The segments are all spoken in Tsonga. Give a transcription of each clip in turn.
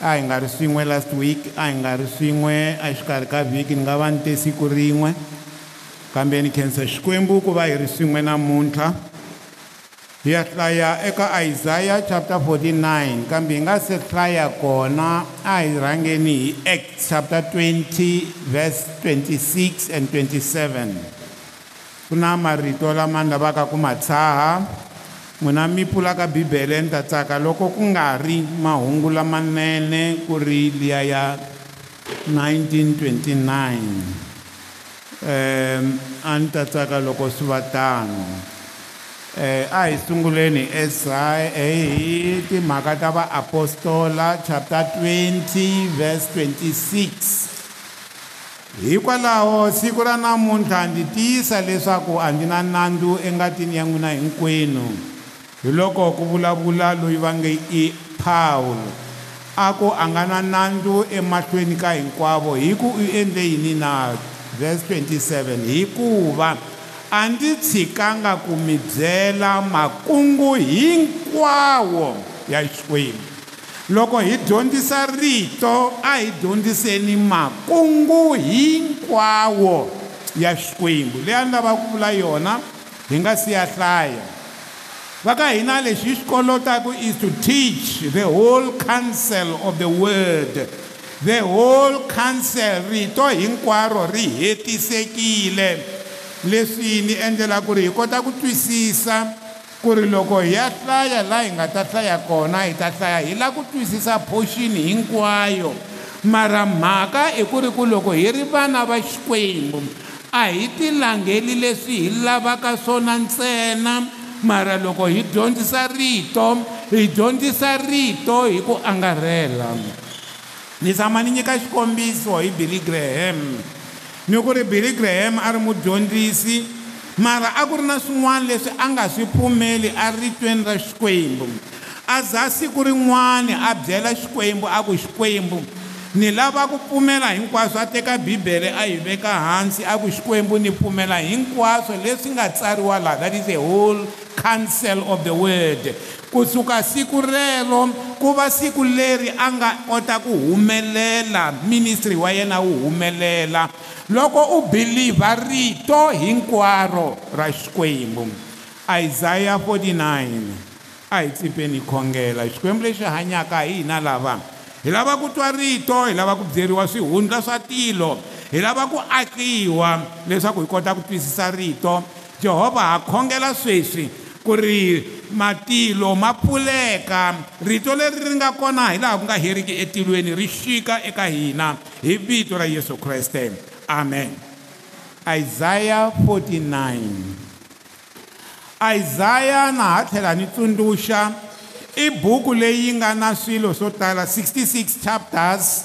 a hi nga ri swin'we last week a hi nga ri swin'we a xikarhi ka vhiki ni nga va ni te siku rin'we kambe ni khensa xikwembu ku va hi ri swin'we namuntlha hi ya hlaya eka isaya chapter 49 kambe hi nga se hlaya kona a hi rhangeni hi act chapter 20 verse 26 and 27 ku na marito lama ni lavaka ku ma tshaha n'wina mi pfulaka bibele ni ta tsaka loko ku nga ri mahungu lamanene ku ri liya ya 1929 um a ni ta tsaka loko swi va tano um a hi sunguleni esay e hi timhaka ta vaapostola chapter 20 verse 26 hikwalaho siku ra namuntlha ndzi tiyisa leswaku a ndzi na nandzu engatini ya n'wina hinkwenu hi loko ku vulavula loyi va nge i Pawulo a ku a nga na nandzu emahlweni ka hinkwavo hi ku u endle yini na verse 27 hikuva a ndzi tshikanga ku mi byela makungu hinkwawo ya xikwembu loko hi dyondzisa rito a hi dyondziseni makungu hinkwawo ya xikwembu leyi a ni lava ku vula yona hi nga siya hlaya va ka hina lexi hi swi kolotaka is to teach the whole counsel of the word the whole counsel rito hinkwaro ri hetisekile leswi ni endlela ku ri hi kota ku twisisa ku ri loko hi ya hlaya laha hi nga ta hlaya kona hi ta hlaya hi lava ku twisisa portion hinkwayo mara mhaka i ku ri ku loko hi ri vana va xikwembu a hi tilangeli leswi hi lavaka swona ntsena mara loko hi dyondzisa rito hi dyondzisa rito hi ku angarhela ni tshama ni nyika xikombiso hi billy graham ni ku ri billy graham a ri mudyondzisi mara a ku ri na swin'wana leswi a nga swi pfumeli a ritweni ra xikwembu a za siku rin'wana a byela xikwembu a ku xikwembu ni lava ku pfumela hinkwaswo a teka bibele a yi veka hansi a ku xikwembu ni pfumela hinkwaswo leswi nga tsariwa laha that is the whole council of the word kusuka siku rero ku va siku leri a nga kota ku humelela ministry wa yena wu humelela loko u believer rito hinkwaro ra xikwembu isaya 49 a hi tsipeni khongela xikwembu lexi hanyaka hina lava hi lava ku twa rito hi lava ku byeriwa swihundla swa tilo hi lava ku akiwa leswaku hi kota ku twisisa rito jehovha ha khongela sweswi ku ri matilo ma pfuleka rito leri ri nga kona hi laha ku nga heriki etilweni ri xika eka hina hi vito ra yesu kreste amen isaya 49 isaya na ha tlhela ni tsundzuxa i buku leyi nga na swilo swo tala 66 chapters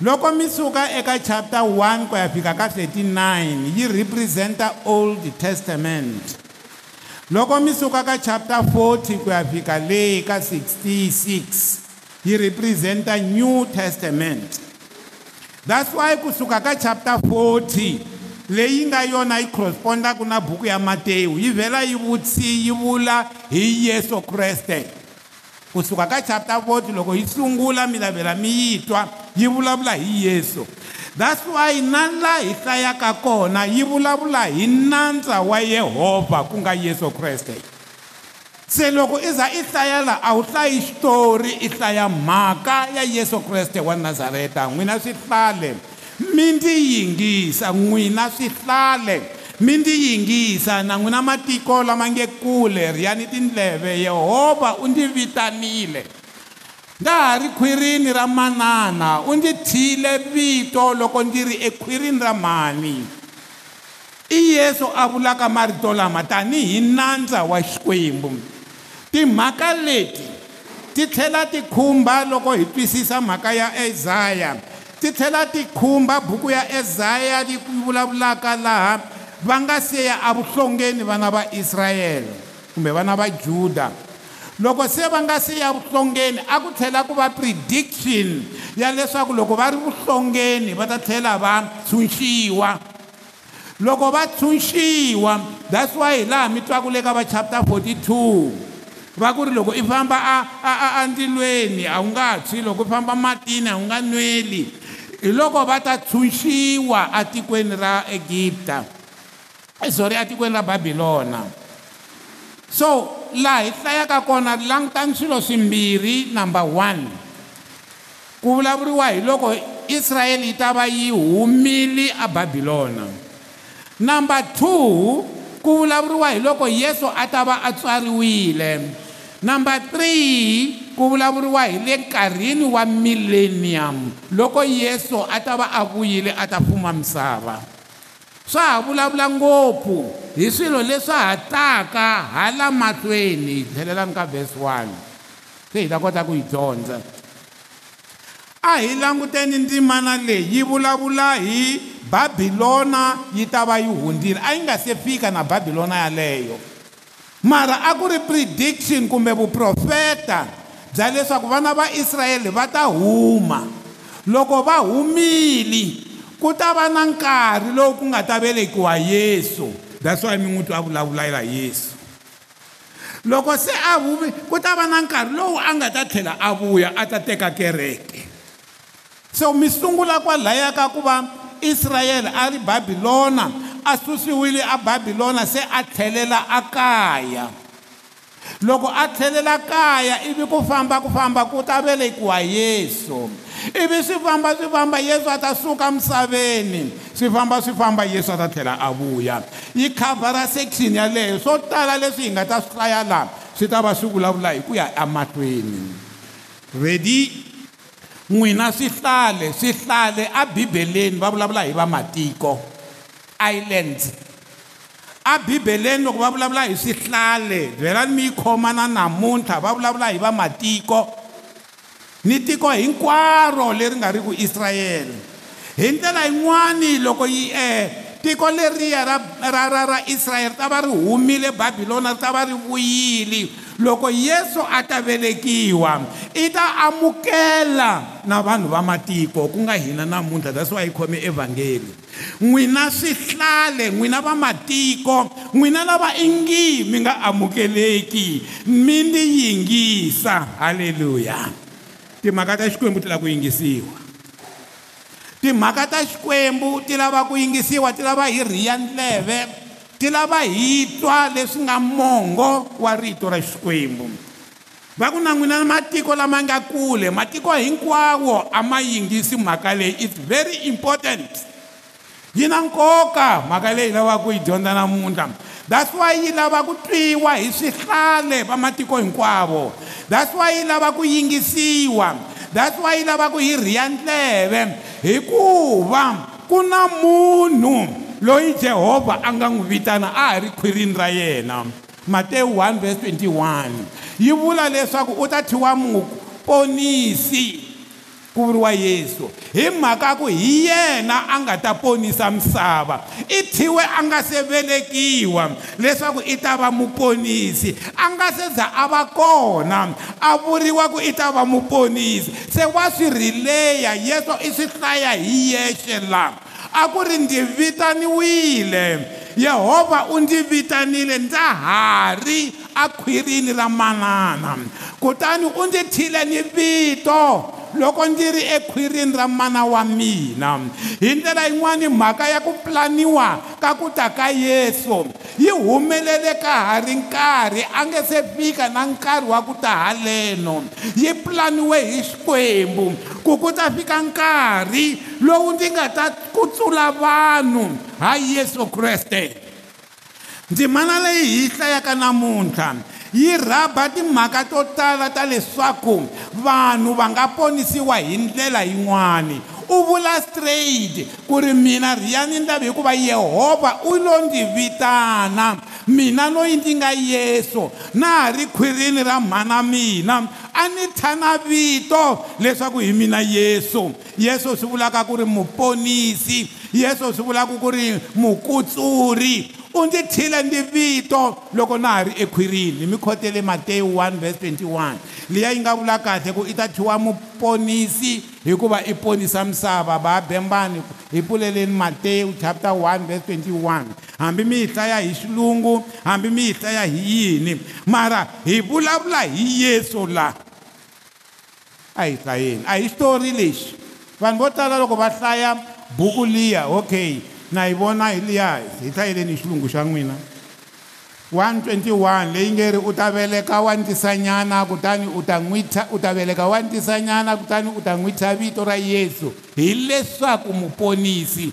loko mi suka eka chapter 1 ku ya fika ka 39 yi represent-a old testament loko mi suka ka chapter 40 ku ya fika leyi ka 66 yi represent-a new testament that's why kusuka ka chapter 40 leyi nga yona yi correspondaku na buku ya matewu yi vhela yi vutsi yi vula hi yesu kreste kusuka ka chapter 40 loko yi sungula milavhela mi yi twa yi vulavula hi yesu that's why na laha hi hlayaka kona yi vulavula hi nantswa wa yehovha ku nga yesu kreste se loko i e za i e hlayela a wu hlayi xitori i e hlaya mhaka ya yesu kreste wa nazareta n'wina swihlale mi ndzi yingisa n'wina swihlale mi ndzi yingisa na n'wina matiko lama nge kule riyani tindleve yehovha u ndzi vitanile ndza ha ri khwirini ra manana u ndzi thyile vito loko ndzi ri ekhwirini ra mhani i yesu a vulaka marito lama tanihi nandza wa xikwembu timhaka leti ti tlhela ti khumba loko hi twisisa mhaka ya Isaiah ti tlhela ti khumba buku ya Isaiah li vulavulaka laha va nga se ya avuhlongeni vana va Israyele kumbe vana va Juda loko se va nga se ya vuhlongeni a ku tlhela ku va prediction ya leswaku loko va ri vuhlongeni va ta tlhela va tshunxiwa loko va tshunxiwa that's why hi laha mi twaku le ka va chapter 42 va ku ri loko i famba andzilweni a wu nga tshwi loko i famba matini a wu nga nweli hi loko va ta tshunxiwa atikweni ra egipta eh, sorry atikweni ra babilona so laha hi hlayaka kona langutani swilo swimbirhi number one ku vulavuriwa hi loko israyele yi ta va yi humile ababilona number two ku vulavuriwa hi loko yesu a ta va a tswariwile number three ku vulavuriwa hi le nkarhini wa millenium loko yesu a ta va a vuyile a ta fuma misava swa ha vulavula ngopfu hi swilo leswa ha taka hala mahlweni hi tlhelelani ka vhesi one se hi ta kota ku yi dyondza a hi languteni ndzimana leyi yi vulavula hi babilona yi ta va yi hundzile a yi nga se fika na babilona yaleyo mara akuri prediction kumbe vuprofeta bya leswaku vana va israyele va ta huma loko va humile ku ta va na nkarhi lowu ku nga ta velekiwa yesu daswiwa min'witi a vulavulela yesu loko se a humi ku ta va na nkarhi lowu a nga ta tlhela a vuya a ta teka kereke so mi sungula kwalaya ka ku va Israyele a ri Babilona a susiwile a Babilona se a tlhelela a kaya loko a tlhelela kaya ivi ku famba ku famba ku ta velekiwa yesu ivi swi famba swi famba yesu a ta suka misaveni swi famba swi famba yesu a ta tlhela a vuya yi khavhara section yaleyo swo tala leswi hi nga ta swi hlaya laha swi ta va swi vulavula hi ku ya emahlweni ready n'wina swi hlale swi hlale abibeleni va vulavula hi vamatiko islands abibeleni loko va vulavula hi swi hlale byelani mi yi khoma na namuntlha va vulavula hi vamatiko ni tiko hinkwaro leri nga ri ku israyele hi ndlela yin'wani loko yi um eh, tiko leriya ra ra ra, ra israyele ri ta va ri humile babilona ri ta va ri vuyile loko yesu a ta velekiwa i ta amukela na vanhu va matiko ku nga hina namuntlha that's why yi khome evhangeli n'wina swihlale n'wina va matiko n'wina lava ingi mi nga amukeleki mi ni yingisa halleluya timhaka ta xikwembu ti lava ku yingisiwa timhaka ta xikwembu ti lava ku yingisiwa ti lava hi riya ndleve ti lava hi twa leswi nga mongo wa rito ra xikwembu va ku na n'wina matiko lama nga kule matiko hinkwawo a ma yingisi mhaka leyi its very important yi na nkoka mhaka leyi hi lavaka ku yi dyondza namuntlha that's why yi lava ku twiwa hi swihlale va matiko hinkwavo that's why yi lava ku yingisiwa that's why yi lava ku hi riya ndleve hikuva ku na munhu loyi Jehovha anga n'wi vitana a ha ri khwirini ra yena Matewu 1 verse 21 yi vula leswaku u ta thiwa muponisi ku vuriwa Yesu hi mhaka ku hi yena a nga ta ponisa misava i thiwe a nga se velekiwa leswaku i ta va muponisi a nga se za a va kona a vuriwa ku i ta va muponisi se wa swi rileya yeso i swi hlaya hi yexe laha a ku ri ndzi vitaniwile yehovha u ndzi vitanile ndza ha ri akhwirini ra manana kutani u ndzi thile ni vito loko ndzi ri ekhwirini ra mana wa mina hi ndlela yin'wani mhaka ya ku pulaniwa ka ku ta ka yesu yi humelele ka ha ri nkarhi a nge se fika na nkarhi wa ku ta haleno yi pulaniwe hi xikwembu ku ku ta fika nkarhi lowu ndzi nga ta ku tsula vanhu ha yesu kreste ndzimana leyi hi hlayaka namuntlha yi rhaba timhaka to tala ta leswaku vanhu va nga ponisiwa hi ndlela yin'wani u vula straight ku ri mina riyani ndlavi hikuva yehovha u lo ndzi vitana mina loyi ndzi nga yesu na ha ri khwirini ra mhana mina a ni thana vito leswaku hi mina yesu yesu swi vulaka ku ri muponisi yesu swi vulaka ku ri mukutsuri u ndzi thyile ndi vito loko na ha ri ekhwirini hi mikhotele matewu 1 verse 21 liya yi nga vula kahle ku i ta thyiwa muponisi hikuva i ponisa misava va bembani hi pfuleleni matewu chapter 1 verse 21 hambi mi yi hlaya hi xilungu hambi mi yi hlaya hi yini mara hi vulavula hi yesu la a hi hlayeni a hi xitori lexi vanhu vo tala loko va hlaya buku liya okay na hi vona hi liya hi hlayeleni hi xilungu xa n'wina 121 leyi nge ri u ta veleka wa ntisanyana kutani u ta n'wi tha u ta veleka wa ntisanyana kutani u ta n'wi tha vito ra yesu hileswaku muponisi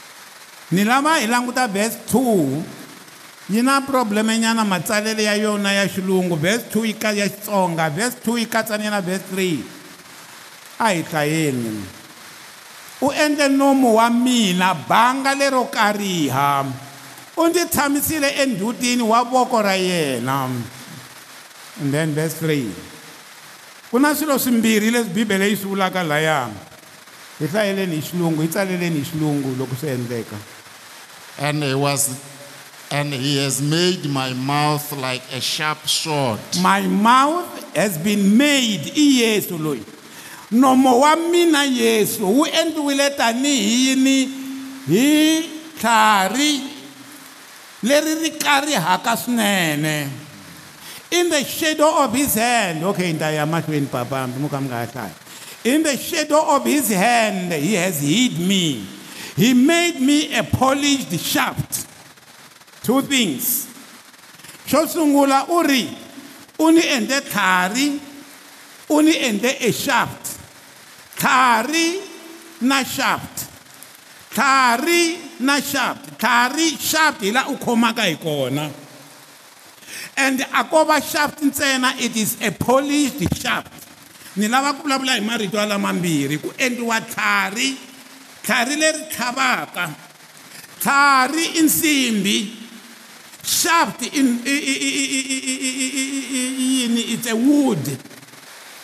ni lava hi languta verse 2 yi na problemenyana matsalelo ya yona ya xilungu vhesi 2 yika ya xitsonga vhesi 2 yi katsanile na vhesi 3 a hi hlayeni u endle nomu wa mina banga lero kariha u ndzi tshamisile endhutini wa voko ra yena and then vhesi 3 ku na swilo swimbirhi leswi bibele yi swi vulaka laya hi hlayeleni hi xilungu hi tsaleleni hi xilungu loko swi endleka and he was And he has made my mouth like a sharp sword. My mouth has been made iyesu loyi. Nomo wa mina Yesu wu endliwile tanihi yini hi tlhari leri ri karihaka swinene. In the shadow of his hand. Okay, nta ya mahlweni papa mi muka In the shadow of his hand he has hid me. He made me a polished shaft. two things xo sungula u ri u ni endle tlhari u ni endle a shaft tlhari na shaft tlhari na shaft tlhari shaft hi laha u khomaka hi kona and a ko va shaft ntsena it is a polished shaft ni lava ku vulavula hi marito alamambirhi ku endliwa tlhari tlhari leri tlhavaka tlhari i nsimbi shaft in yini it's a wood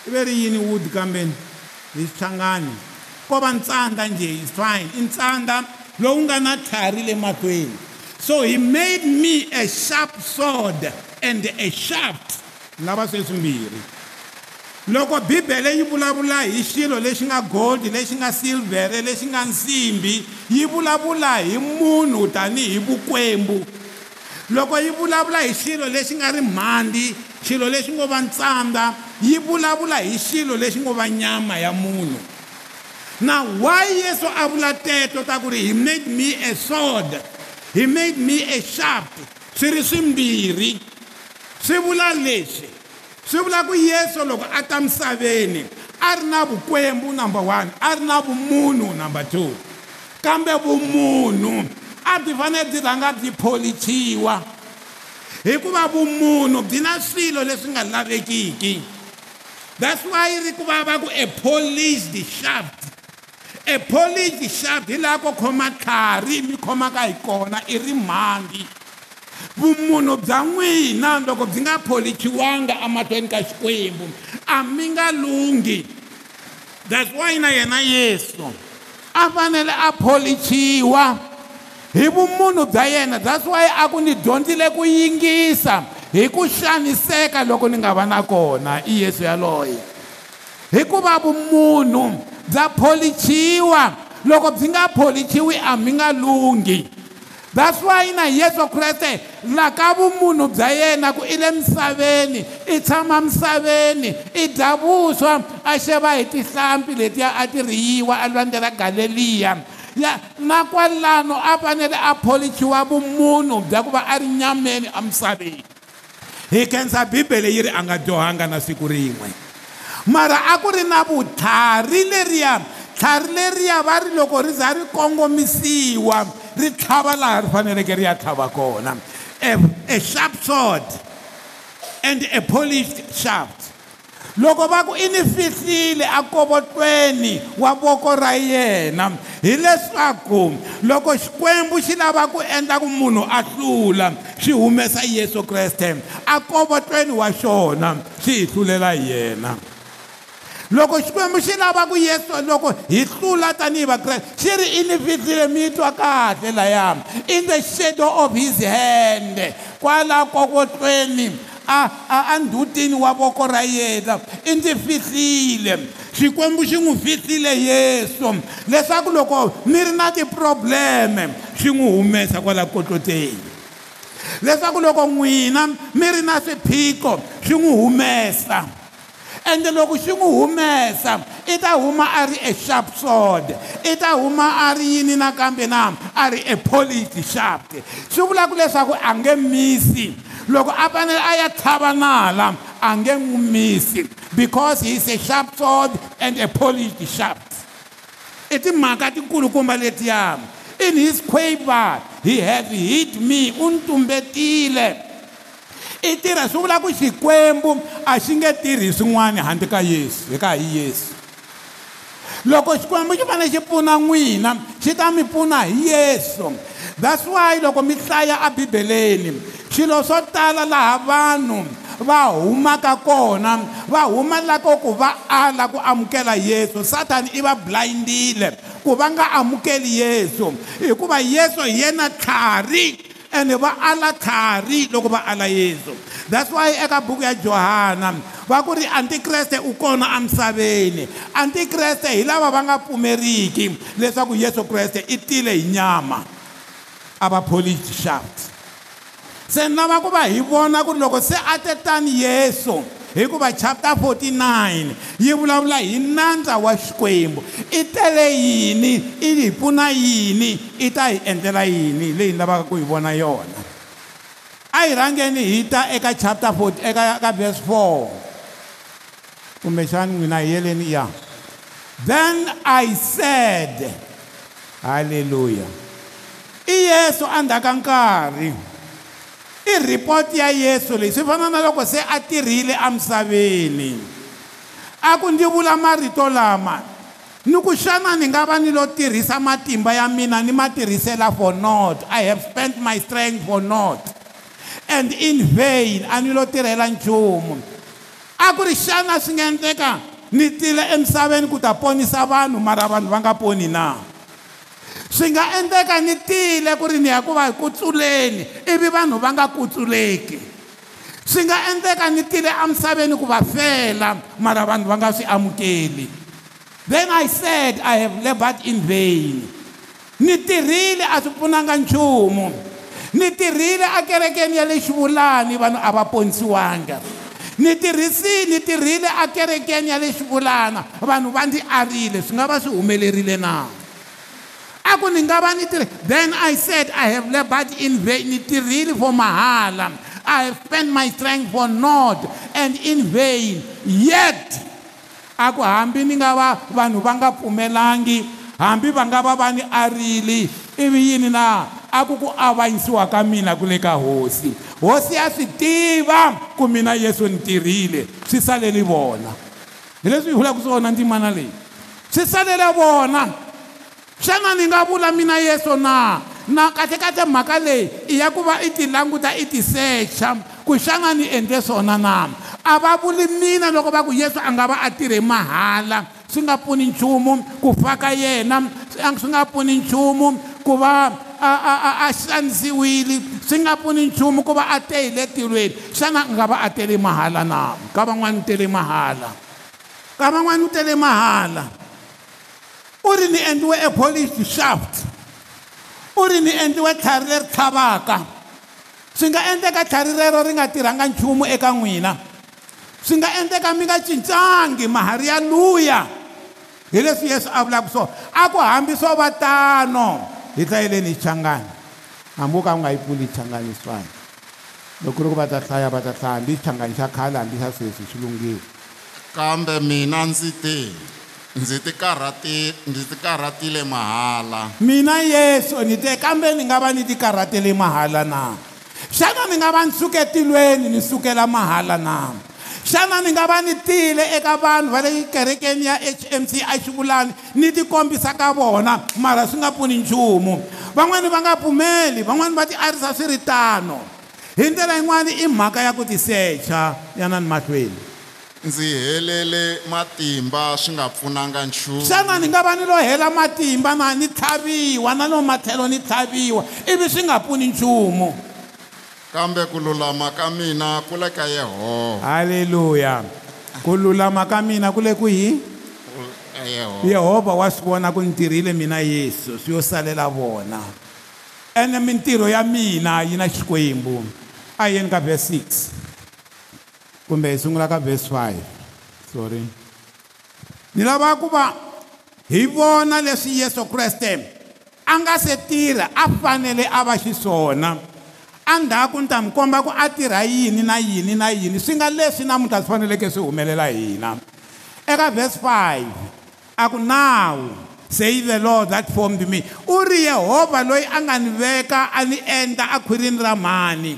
ibe ri yini wood kambeni hi swihlangani ko va ntsandza njhe is fine i ntsandza lowu nga na tlhari le mahlweni so he made me a sharp sword and a shaft lava sweswimbirhi loko bibele yi vulavula hi xilo lexi nga gold lexi nga silvhere lexi nga nsimbi yi vulavula hi munhu tanihi vukwembu loko yi vulavula hi xilo lexi nga ri mhandi xilo lexi ngo va ntsandza yi vulavula hi xilo lexi ngo va nyama ya munhu na why yesu a vula teto ta ku ri he made me a sword he made me a sharp swi ri swimbirhi swi vula leswi swi vula ku yesu loko a ta misaveni a ri na vukwembu number one a ri na vumunhu number two kambe vumunhu a byi fanele byi rhanga byi pholichiwa hikuva vumunhu byi na swilo leswi nga lavekiki that's why ri ku va va ku a polished shaft a polished shaft hi laha ko khoma tlhari mi khomaka hi kona i ri mhandzi vumunhu bya n'wina loko byi nga pholichiwanga emahlweni ka xikwembu a mi nga lunghi that's why na yena yesu a fanele a pholichiwa hi vumunhu bya yena that's why a ku ni dyondzile ku yingisa hi ku xaniseka loko ni nga va na kona i yesu yaloye hikuva vumunhu bya pholichiwa loko byi nga pholichiwi a mi nga lunghi that's why na yesu kreste la ka vumunhu bya yena ku i le misaveni i tshama misaveni i dya vuswa a xeva hi tihlampfi letiya a ti riyiwa a lwandlela galeliya nakwalano a fanele a pholichiwa vumunhu bya ku va a ri nyameni emisaveni hi khensa bibele yi ri a nga dyohanga na siku rin'we mara a ku ri na vutlhari leriya tlhari leriya va ri loko ri za ri kongomisiwa ri tlhava laha ri faneleke ri ya tlhava kona a e, e sharp sword and a polished shaft loko va ku i ni fihlile akobotweni wa voko ra yena hileswaku loko xikwembu xi lava ku endla ku munhu a hlula xi humesa yesu kreste akobotweni wa xona xi hi hlulela hi yena loko xikwembu xi lava ku yesu loko hi hlula tanihi vakreste xi ri i ni fihlile mi twa kahle laya in the shadow of his hand kwala kokotweni a a ndhutini wa voko ra yena i ndzi fihlile xikwembu xi n'wi fihlile yesu leswaku loko mi ri na tiprobuleme xi n'wi humesa kwala kotloteni leswaku loko n'wina mi ri na swiphiqo xi n'wi humesa ende loko xi n'wi humesa i ta huma a ri e-sharp sword i ta huma a ri yini nakambe na a ri e-polity shaft swi vulaka leswaku a nge misi loko a fanele a ya tlhava nala a nge n'wi misi because he is a sharp sword and a polished shaft i timhaka tinkulukumba letiya in his quaver he have hit me u n'wi tumbetile i tirha swi vula ku xikwembu a xi nge tirhi hi swin'wana handle ka yesu eka hi yesu loko xikwembu xi fanele xi pfuna n'wina xi ta mi pfuna hi yesu that's why loko mi hlaya a bibeleni swilo swo tala laha vanhu va humaka kona va huma lako ku va ala ku amukela yesu satani i va blindile ku va nga amukeli yesu hikuva yesu hi yena tlhari ene va ala tlhari loko va ala yesu that's why eka buku ya johana va ku ri antikreste u kona emisaveni antikreste hi lava va nga pfumeriki leswaku yesu kreste i tile hi nyama abapolishafts se ni lava ku va hi vona ku ri loko se a tetani yesu hikuva chapter 49 yi vulavula hi nandza wa xikwembu i tele yini i hi pfuna yini i ta hi endlela yini leyi ni lavaka ku hi vona yona a hi rhangeni hi ta eka chapter 40 eka ka verse 4 kumbexani n'wina hi yeleni ya then i said halleluya i yesu endzhaka nkarhi i report ya yesu leyi swi fana na loko se a tirhile emisaveni a ku ndzi vula marito lama ni ku xana ni nga va ni lo tirhisa matimba ya mina ni ma tirhisela for not i have spent my strength for not and in vain a ni lo tirhela nchumu a ku ri xana swi nga endleka ni tile emisaveni ku ta ponisa vanhu mara vanhu va nga poni na swi nga endleka ni tile ku ri ni ya ku va hi ku tsuleni ivi vanhu va nga kutsuleki swi nga endleka ni tile emisaveni ku va fela mara vanhu va nga swi amukeli then i said i have labored in vain ni tirhile a swi pfunanga nchumu ni tirhile akerekeni ya le xivulani vanhu a va ponisiwanga ni tirhisi ni tirhile akerekeni ya le xivulana vanhu va ndzi arile swi nga va swi humelerile na a ku ni nga va ni tirhi then i said i have labored in vain ni tirhile for mahala i have spent my strength for nod and in vain yet a ku hambi ni nga va vanhu va nga pfumelangi hambi va nga va va ni arili ivi yini na a ku ku avanyisiwa ka mina ku le ka hosi hosi ya swi tiva ku mina yesu ni tirhile swi saleli vona hi leswi hi vulaka swona ndzimana leyi swi salele vona xana ni nga vula mina yeso na na kahlekahle mhaka leyi i ya ku va i ti languta i ti secha ku xana ni endle swona na a va vuli mina loko va ku yesu a nga va a tirhe mahala swi nga pfuni nchumu ku faka yena swi nga pfuni nchumu ku va a xanisiwile swi nga pfuni nchumu ku va a tehile tilweni xana u nga va a tele mahala na ka van'wani u tele mahala ka van'wani u tele mahala uri ni endliwe a polished shaft uri ni endliwe tlhari leri tlhavaka swi nga endleka tlhari rero ri nga tirhanga nchumu eka n'wina swi nga endleka mi nga cincangi mahari ya luya hi leswi yesu a vulaka swona a ku hambi swo va tano hi ta yeleni hi changani hambi wo ka u nga yi pfuli changani swani loko ku ri ku va ta hlaya va ta hlaya hambi changani xa khale hambi xa sweswi swi lunghile kambe mina ndzi te ndzi tikarhatindzi ti karhatile mahala mina yesu ni te kambe ni nga va ni ti karhatile mahala na xana ni nga va ni suke tilweni ni sukela mahala na xana ni nga va ni tile eka vanhu va le kerekeni ya h m c a xivulani ni tikombisa ka vona mara swi nga pfuni nchumu van'wani va nga pfumeli van'wani va ti arisa swi ri tano hi ndlela yin'wani i mhaka ya ku tisecha yanani mahlweni ndzi helele matimba swi nga pfunanga nchumu xana ni nga va ni lo hela matimba na ni tlhaviwa na lomu matlhelo ni tlhaviwa ivi swi nga pfuni nchumu kambe ku lulama ka mina ku le ka yehovha halleluya ku lulama ka mina ku le ku hi yehovha wa swi vona ku ni tirhile mina yesu swi yo salela vona ene mintirho ya mina yi na xikwembu a yeni ka verse 6 kumbe hi sungula ka verse 5 sorry ni lava ku va hi vona leswi yesu kreste a nga se tirha a fanele a va xiswona andhaku ni ta mi komba ku a tirha yini na yini na yini swi nga leswi namuntlha swi faneleke swi humelela hina eka verse 5 a ku nawu say the lord that formed me u ri yehovha loyi a nga ni veka a ni endla akhwirini ra mhani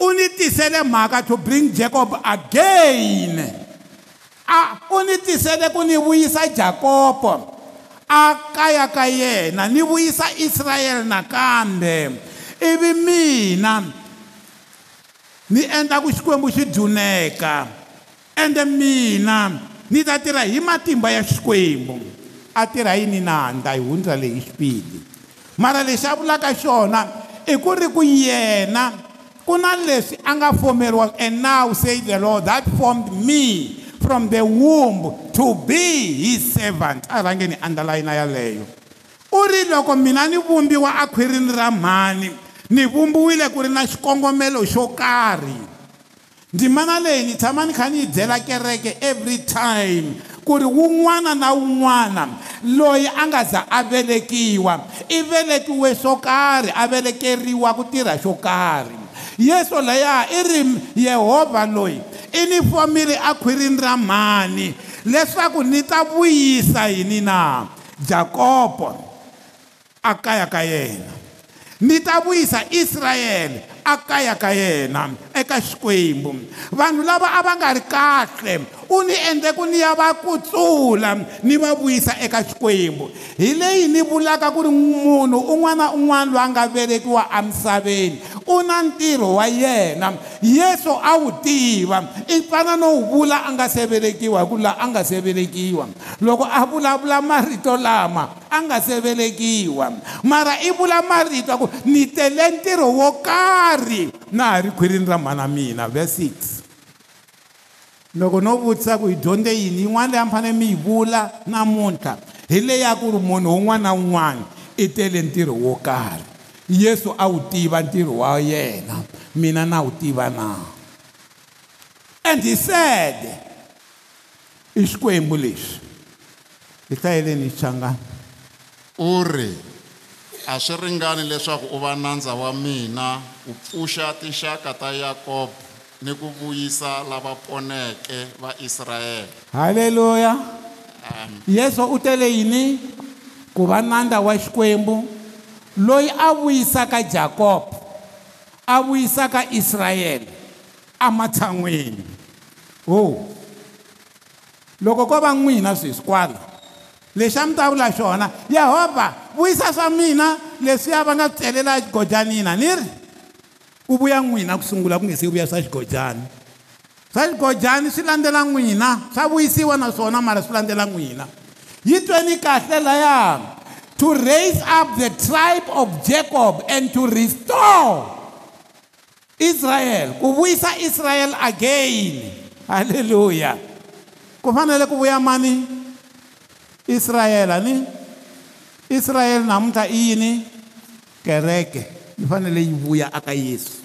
u ni tisele mhaka to bring jacob again a u ni tisele ku ni vuyisa jakobo a kaya ka yena ni vuyisa israyele nakambe ivi mina ni endla ku xikwembu xi dyuneka ende mina ni ta tirha hi matimba ya xikwembu a tirha yini na ndla hi hundza leyi xipidi mara lexi a vulaka xona i ku ri ku yena ku na leswi a nga fomeriwa and now say the lord that formed me from the womb to be his servant a rhangeni andalayina yaleyo u ri loko mina ni vumbiwa akhwirini ra mhani ni vumbiwile ku ri na xikongomelo xo karhi ndzimana leyi ni tshama ni kha ni yi byela kereke every time ku ri wun'wana na wun'wana loyi a nga za a velekiwa i velekiwe swo karhi a velekeriwa ku tirha xo karhi yesu laya i ri yehovha loyi i ni fomile akhwirini ra mhani leswaku ni ta vuyisa yini na jakobo a kaya ka yena ni ta vuyisa israyele a kaya ka yena eka xikwembu vanhu lava a va nga ri kahle u ni endle ku ni ya va kutsula ni va vuyisa eka xikwembu hi leyi ni vulaka ku ri munhu un'wana na un'wana loyi a nga velekiwa emisaveni u na ntirho wa yena yesu a wu tiva i fana no wu vula a nga se velekiwa hi ku laha a nga se velekiwa loko a vulavula marito lama a nga se velekiwa mara i vula marito ya ku ni tele ntirho wo karhi na ha ri khwirini ra mhana mina ve 6 loko no vutisa ku hi dyondze yini yin'wana leyi a mfane mi yi vula namuntlha hi leya ku ri munhu wun'wana na wun'wana i tele ntirho wo karhi yesu a wu tiva ntirho wa yena mina na wu tiva na and hi sede i xikwembu lexi hi hlayeleni xichangana u ri a swi ringani leswaku u va nandza wa mina u pfuxa tinxaka ta yakobo ni ku vuyisa lava poneke va israyele halleluya yesu u tele yini ku va nandza wa xikwembu loyi a vuyisaka jakobo a vuyisaka israyele ematshan'wini ho loko ko va n'wina sweswi kwala lexi a mi ta vula xona yehovha vuyisa swa mina leswiya va nga swi tselela godyanina ni ri u vuya n'wina ku sungula ku nge se u vuya swa xigojani swa xigojani swi landzela n'wina swa vuyisiwa naswona mara swi landzela n'wina yi tweni kahle laya to raise up the tribe of jacob and to restore israyele ku vuyisa israyele again halleluya ku fanele ku vuya mani israyele ni israyele namuntlha i yini kereke yi fanele yi vuya aka yesu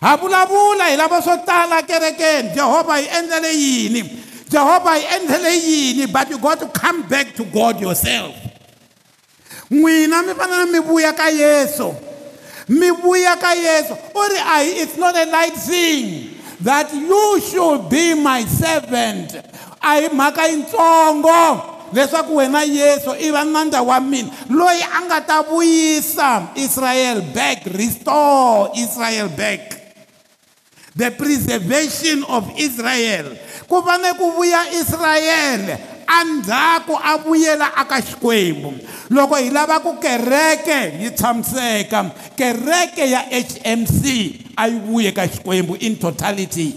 ha vulavula hi lava swo tala kerekeni jehovha yi endlele yini jehovha yi endlele yini but you got to come back to god yourself n'wina mi fanele mi vuya ka yesu mi vuya ka yesu u ri it's not a light thing that you should be my servant a hi mhaka yintsongo leswaku wena yesu i va nandza wa mina loyi a nga ta vuyisa israel back restore israel back the preservation of israel ku fane ku vuya israyele a ndzhaku a vuyela aka xikwembu loko hi lava ku kereke yi tshamiseka kereke ya hmc a yi vuye ka xikwembu in totality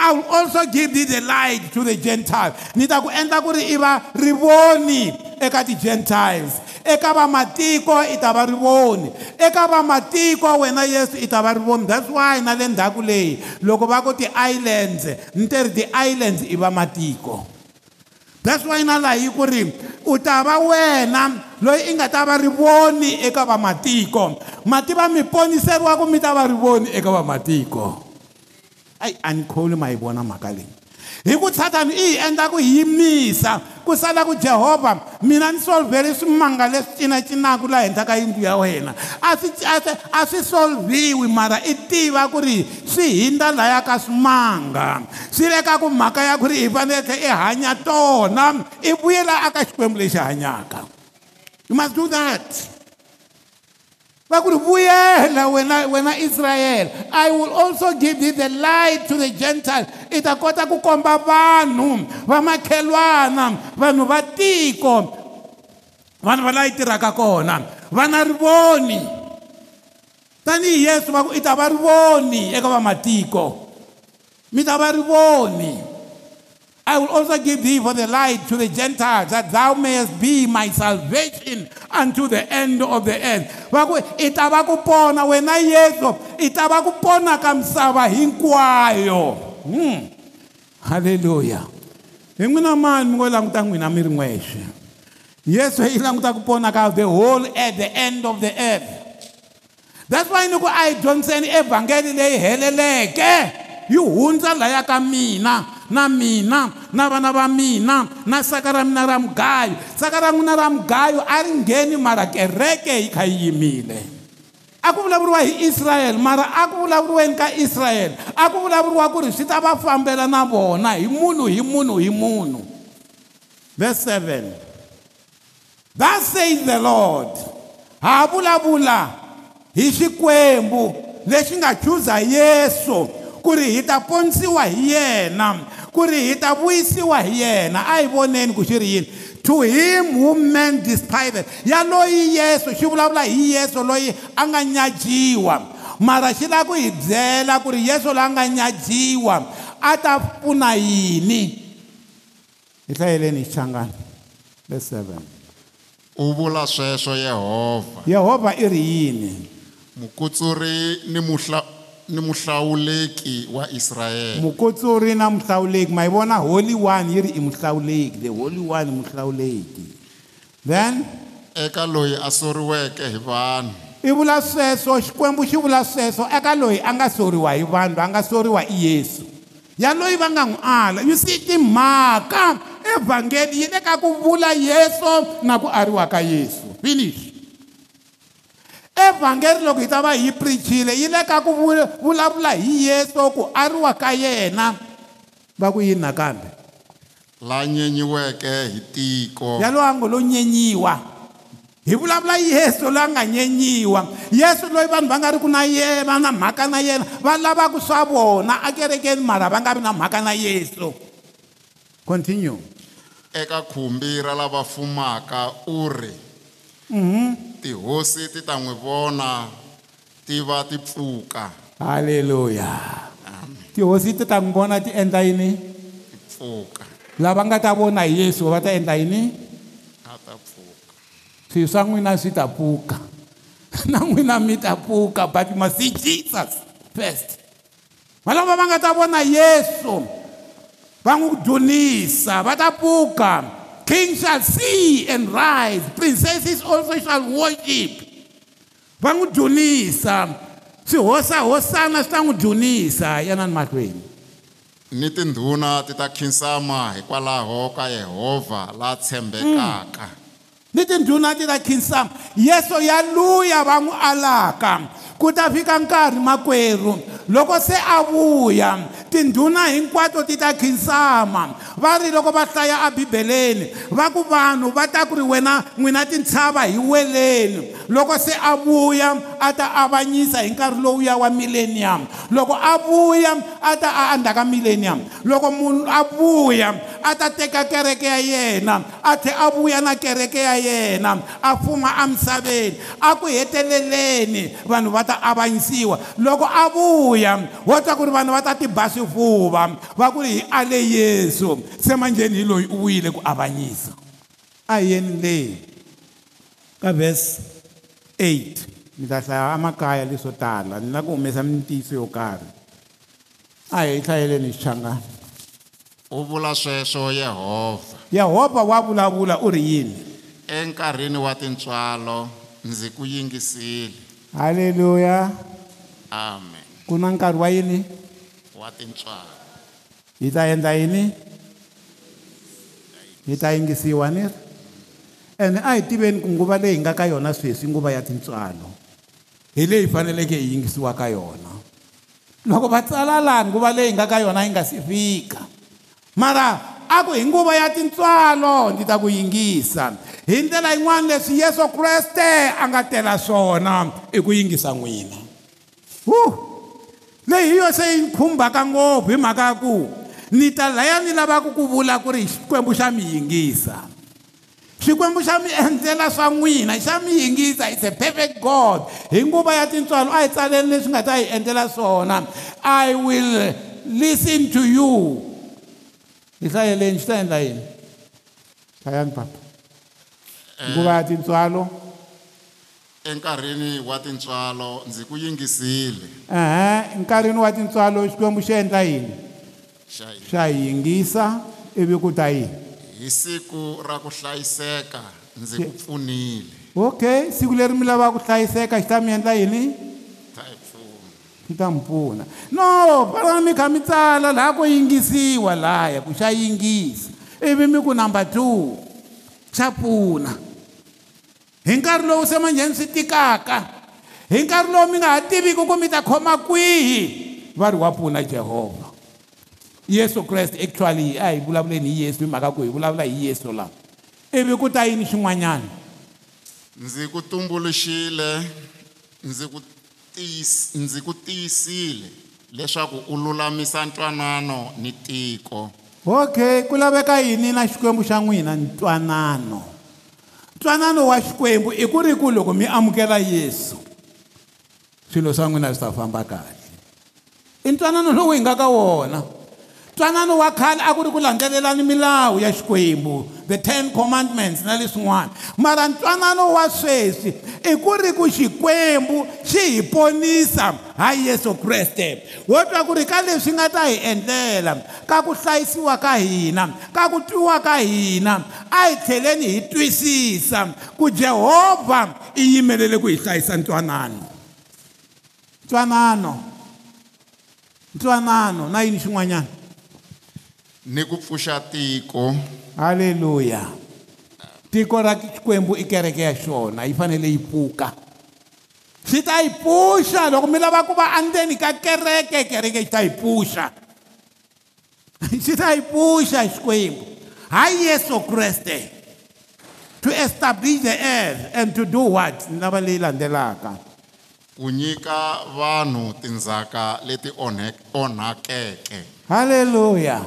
i will also give thee the light to the gentiles ni ta ku endla ku ri i va rivoni eka ti-gentiles eka vamatiko i ta va rivoni eka vamatiko wena yesu i ta va rivoni that's why na le ndhaku leyi loko va ku ti-islands ni teri ti-islands i vamatiko that's why na laha yi ku ri u ta va wena loyi i nga ta va rivoni eka vamatiko mativa mi poniseriwaku mi ta va rivoni eka vamatiko va ayi a ni kholi ma yi vona mhaka leyi hi ku satani i hi endla ku hi yimisa ku sala ku jehovha mina ni solvhele swimanga leswi cinacinaka laha henhla ka yindlu ya wena a swi a swi solvhiwi mara i tiva ku ri swi hindza laya ka swimanga swi le ka ku mhaka ya ku ri hi fanele i hanya tona i vuyela aka xikwembu lexi hanyaka you must do that va ku ri vuyela wena wena israyele i will also give you the light to the gentile i ta kota ku komba vanhu vamakhelwana vanhu va tiko vanhu va layi tirhaka kona va na rivoni tanihi yesu va ku i ta va rivoni eka vamatiko mi ta va rivoni I will also give thee for the light to the Gentiles, that thou mayest be my salvation unto the end of the earth. Vaku i ta va ku pona wena Yesu, i ta va ku pona ka misava hinkwayo. Hmm. Hallelujah. Hi n'wina mani mi ngo languta n'wina mi ri n'wexe. Yesu i languta ku pona ka the whole earth, the end of the earth. That's why loko a hi dyondziseni evhangeli leyi heleleke yi hundza laya ka mina. na mina na vana va mina na saka ra mina ra mugayo saka ra n'wina ra mugayo a ri ngheni mara kereke yi kha yi yimile a ku vulavuriwa hi israyele mara a ku vulavuriweni ka israyele a ku vulavuriwa ku ri swi ta va fambela na vona hi munhu hi munhu hi munhu verse 7 that says the lord ha vulavula hi xikwembu lexi nga chuza yesu ku ri hi ta ponisiwa hi yena ku ri hi ta vuyisiwa hi yena a hi voneni ku xi ri yini to him who man despised ya loyi yesu xi vulavula hi yesu loyi a nga nyajiwa mara xi lava ku hi byela ku ri yesu loyi a nga nyajiwa a ta pfuna yini hi hlayeleni hi xichangana ve 7 u vula sweswo yehovha yehovha i ri yini mukutsuri ni muhla ni muhlawuleki wa Israyele mukotsori na muhlawuleki ma yi e vona holy one yi ri i muhlawuleki the holy one e muhlawuleki then eka loyi a soriweke hi vanhu i e vula sweswo xikwembu xi vula sweswo eka loyi a nga soriwa hi vanhu loyi a nga soriwa i yesu ya loyi va nga n'wi ala you see timhaka evhangeli yi le ka ku vula yesu na ku ariwa ka yesu finish evhangeri loko hi ta va hi prichile yi le ka ku vulavula hi yesu ku ariwa ka yena va ku yini nakambe la nyenyiweke hi tiko yaloa ngo lo nyenyiwa hi vulavula yesu loyi a nga nyenyiwa yesu loyi vanhu va nga ri ku na yena va na mhaka na yena va lavaka swa vona akerekeni mara va nga vi na mhaka na yesu continue eka khumbi ra lava fumaka u ri Mm-hmm. tihosi ti ta n'wi vona ti va ti pfuka halleluya tihosi ti ta n'wi vona ti endla yini ti pfuka lava nga ta vona yesu va ta endla yini a ta pfuka swi swa n'wina swi ta pfuka na n'wina mi ta pfuka but you must see jesus first valava va nga ta vona yesu va n'wi dunisa va ta pfuka king shall see and rise princesses also shall worship va n'wi dunisa swihosahosana swi ta n'wi dunisa yanani mahlweni ni tindhuna ti ta khinsama hikwalaho ka yehovha la tshembekaka mm. ni tindhuna ti ta khinsama yeso ya luya va n'wi alaka ku ta fika nkarhi makwerhu loko se a vuya tindhuna hinkwato ti ta khinsama va ri loko va hlaya abibeleni va ku vanhu va ta ku ri wena n'wina tintshava hi weleni loko se a vuya a ta avanyisa hi nkarhi lowuya wa millennium loko a vuya a ta a andzhaka millennium loko munhu a vuya a ta teka kereke ya yena a tlhela a vuya na kereke ya yena a fuma emisaveni a ku heteleleni vanhu va ta avanyisiwa loko a vuya wo ta ku ri vanhu va ta tibasi sifuba vakuri hi ale yesu se manjheni hi loyi u vuyile ku avanyisa a hi yeni leyi ka vhesi 8 mi ta hlaya amakaya leswo tala ni na ku humesa mintiyiso yo karhi a hi hlayeleni xichangana u vula sweswo yehovha yehovha wa vulavula u ri yini enkarhini wa tintswalo ndzi ku yingisile haleluya amen ku na nkarhi wa yini wa tintswalo hi ta endla yini hi ta yingisiwa ni ene a hi tiveni ku nguva leyi hi nga ka yona sweswi nguva ya tintswalo hi leyi faneleke hi yingisiwa ka yona loko va tsala laha nguva leyi hi nga ka yona yi nga si fika mara a ku hi nguva ya tintswalo ndzi ta ku yingisa hi ndlela yin'wana leswi yesu kreste a nga tela swona i ku yingisa n'wina uh. leyi hi yo se yi khumbaka ngopfu hi mhaka ya ku ni ta laya ni lavaka ku vula ku ri xikwembu xa mi yingisa xikwembu xa mi endlela swa n'wina xa mi yingisa is a perfect god hi nguva ya tintswalo a hi tsaleni leswi nga ta hi endlela swona i will listen to you hi hlayeleni xi ta endla yini hlayani papa nguva ya tintswalo enkarhini wa tintswalo ndzi ku yingisile ehe enkarhini wa tintswalo xikwembu xi endla yini xa yingisa ivi ku ta yini hi siku ra ku hlayiseka ndzi ku pfunile okay siku leri mi lava ku hlayiseka xi ta mi endla yini xi ta mi pfuna no palani mi kha mi tsala laha ko yingisiwa laya ku xa yingisa ivi mi ku number two xa pfuna hi nkarhi lowu se manjheni swi tikaka hi nkarhi lowu mi nga ha tiviki ku mi ta khoma kwihi va ri wa pfuna jehovha yesu kreste actually a hi vulavuleni hi yesu hi mhaka ku hi vulavula hi yesu lawa ivi ku ta yini xin'wanyana ndzi ku tumbuluxile ndzi ku ndzi ku tiyisile leswaku u lulamisa ntwanano ni tiko okay ku laveka yini na xikwembu xa n'wina ntwanano twanano wa xikwembu i ku ri ku loko mi amukela yesu swilo swa n'wina swi ta famba kahle i ntwanano lowu hi nga ka wona ntwanano wa khale a ku ri ku landzelelani milawu ya xikwembu the ten commandments na leswin'wana mara ntwanano wa sweswi i ku ri ku xikwembu xi hi ponisa ha yesu kreste wo twa ku ri ka leswi nga ta hi endlela ka ku hlayisiwa ka hina ka ku twiwa ka hina a hi tlheleni hi twisisa ku jehovha i yimelele ku hi hlayisa ntwanano ntwanano ntwanano na yini xin'wanyana ni ku pfuxa tiko haleluya tiko ra xikwembu i kereke ya xona yi fanele yi pfuka xi ta yi pfuxa loko mi lava ku va andzeni ka kereke kereke xi ta yi pfuxa xi ta yi pfuxa xikwembu hayi yesu kreste to establish the earth and to do what nava leyi landzelaka ku nyika vanhu tindzhaka leti onhakeke halleluya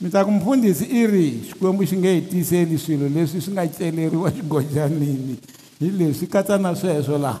mi ta ku mfundhisi i rihi xikwembu xi nge hi tiyiseli swilo leswi swi nga celeriwa xigojanini hi leswi katsa na sweswo laha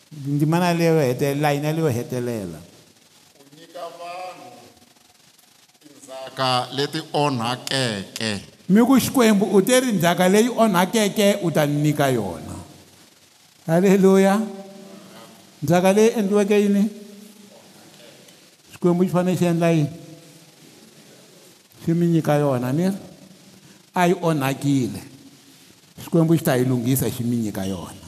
ndzimana leyo hetelelayina leyo hetelela ku nyika vanhu tindzhaka leti onhakeke mi ku xikwembu u te ri ndzhaka leyi onhakeke u ta nyika yona haleluya ndzhaka leyi endliweke yini xikwembu xi fanele xi endla yini xi mi nyika yona miri a yi onhakile xikwembu xi ta yi lunghisa xi mi nyika yona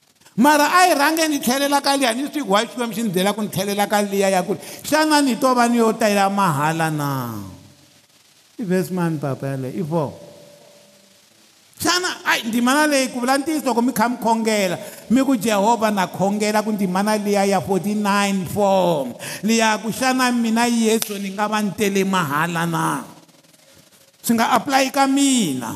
mara a yi rhange ni tlhelela ka liya ni swi wa xikwembu xi ni byela ku ni tlhelela ka liya ya ku ri xana ni to va ni yo tela mahala na i vesimani papa yaleyo i vona xana ayi ndzimana leyi ku vula ntiyiso loko mi kha mi khongela mi ku jehovha na khongela ku ndzimana liya ya 49 form liya ku xana mina yesu ni nga va ni tele mahala na swi nga apply ka mina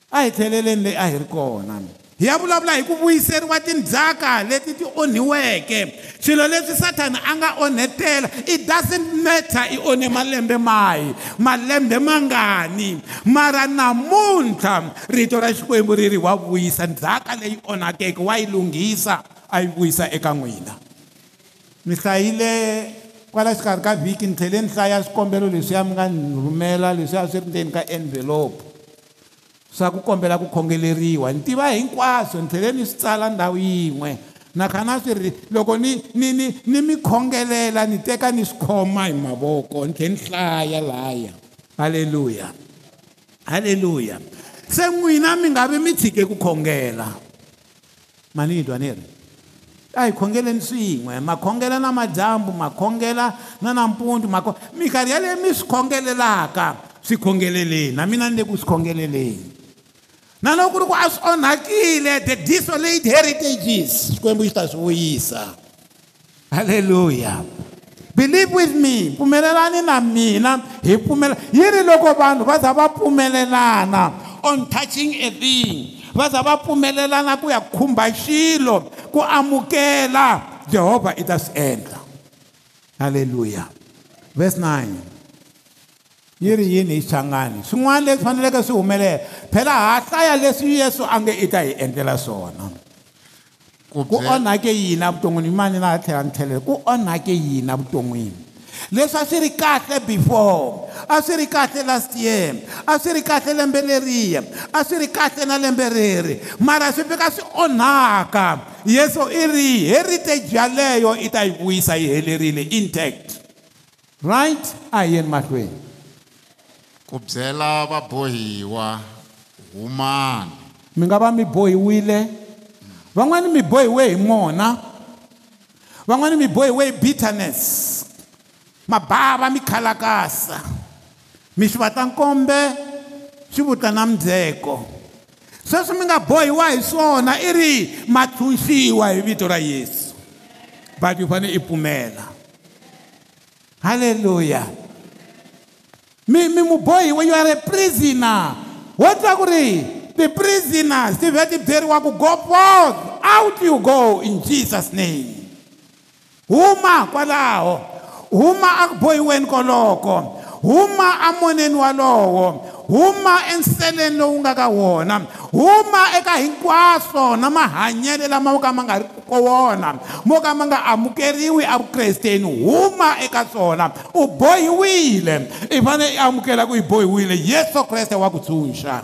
a hi tlheleleni leyi a hi ri kona hi ya vulavula hi ku vuyiseriwa tindzhaka leti ti onhiweke swilo leswi sathana a nga onhetela i doesn't matter i onhe malembe mahi malembe mangani mara namuntlha rito ra xikwembu ri ri wa vuyisa ndzhaka leyi onhakeke wa yi lunghisa a yi vuyisa eka n'wina mi hlayile kwala xikarhi ka vhiki ni tlhele ni hlaya swikombelo leswiya mi nga ni rhumela leswiya swi ri ndzeni ka envelope swa ku kombela ku khongeleriwa ni tiva hinkwaswo ni tlhele ni swi tsala ndhawu yin'we nakhana swi ri loko ni ni ni ni mi khongelela ni teka ni swi khoma hi mavoko ni tlhela ni hlaya laya halleluya halleluya se n'wina mi nga vi mi tshike ku khongela mani ni twa ni ri a hi khongeleni swin'we ma khongela na madyambu ma khongela na nampundzu ma minkarhi yaleyo mi swi khongelelaka swi khongeleleni na mina ni le ku swi khongeleleni na loko ku ri ku a swi onhakile the disolate heritages xikwembu xi ta swi vuyisa halleluya believe with me pfumelelani na mina hi pfumela yi ri loko vanhu va za va pfumelelana on touching a thing va za va pfumelelana ku ya khumba xilo ku amukela jehovha i ta swi endla halleluya verse 9 yi ri yini hi hlangani swin'wana leswi faneleke swi humelela phela ha hlaya leswi yesu a nge i ta hi endlela swona ku onhake yini evuton'wini mani na ha tlhela ni tlhelela ku onhake yini evuton'wini leswi a swi ri kahle before a swi ri kahle last year a swi ri kahle lembe leriya a swi ri kahle na lembe reri mara swi fika swi onhaka yesu i ri heritage yaleyo i ta yi vuyisa yi helerile intact right a hi yeni mahlweni ku byela vabohiwa humani mi nga va mi bohiwile van'wani mi bohiwe hi mona van'wani mi bohiwe hi bitterness mabava mikhalakasa mi swi vata nkombe swi vuta na mindzeko sweswi mi nga bohiwa hi swona i ri ma tshunxiwa hi vito ra yesu but yi fanele i pfumela halleluya mi mi mubohiwa you are a prisoner wo twa ku ri ti-prisoners ti vhe ti byeriwa ku go forth out you go in jesus name huma kwalaho huma akuboyiweni koloko huma amoneni walowo huma enseleni lowu nga ka wona huma eka hinkwaswo na mahanyelo lama mo ka ma nga ri ko wona mo ka ma nga amukeriwi avukresteni huma eka swona u bohiwile i fane i amukela ku i bohiwile yesu kreste wa ku tshunxa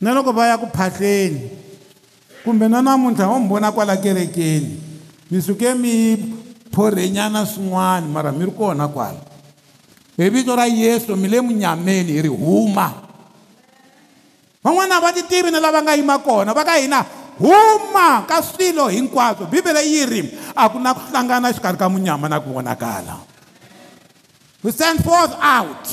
na loko va ya ku phahleni kumbe na namuntlha wo mi vona kwala kerekeni mi suke mi phorhenyana swin'wana mara mi ri kona kwala hi vito ra yesu mi le munyameni hi ri huma van'wana va titivi na lava nga yima kona va ka hina huma ka swilo hinkwaswo bibele yi ri a ku na ku hlangana xikarhi ka munyama na ku vonakala we send forth out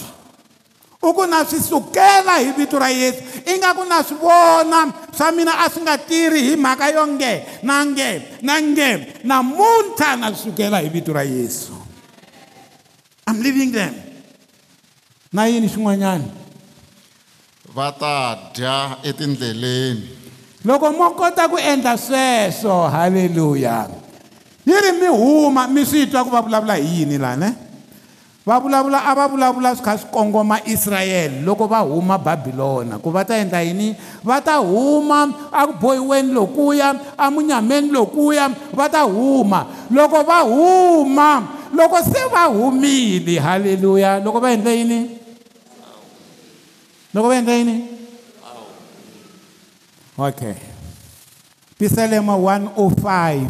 u ku na swi sukela hi vito ra yesu i nga ku na swi vona swa mina a swi nga tirhi hi mhaka yo nge na nge na nge namuntlha na swi sukela hi vito ra yesu i'm leaving them na yini xin'wanyana va ta dya etindleleni loko mo kota ku endla sweswo halleluya yi ri mi huma mi swi twa ku va vulavula hi yini lani va vulavula a va vulavula swi kha swi kongoma israyele loko va huma babilona ku va ta endla yini va ta huma akubohiweni lokuya amunyameni lokuya va ta huma loko va huma loko se va humile halleluya loko va endle yini loko va endla yini okay pisalema 105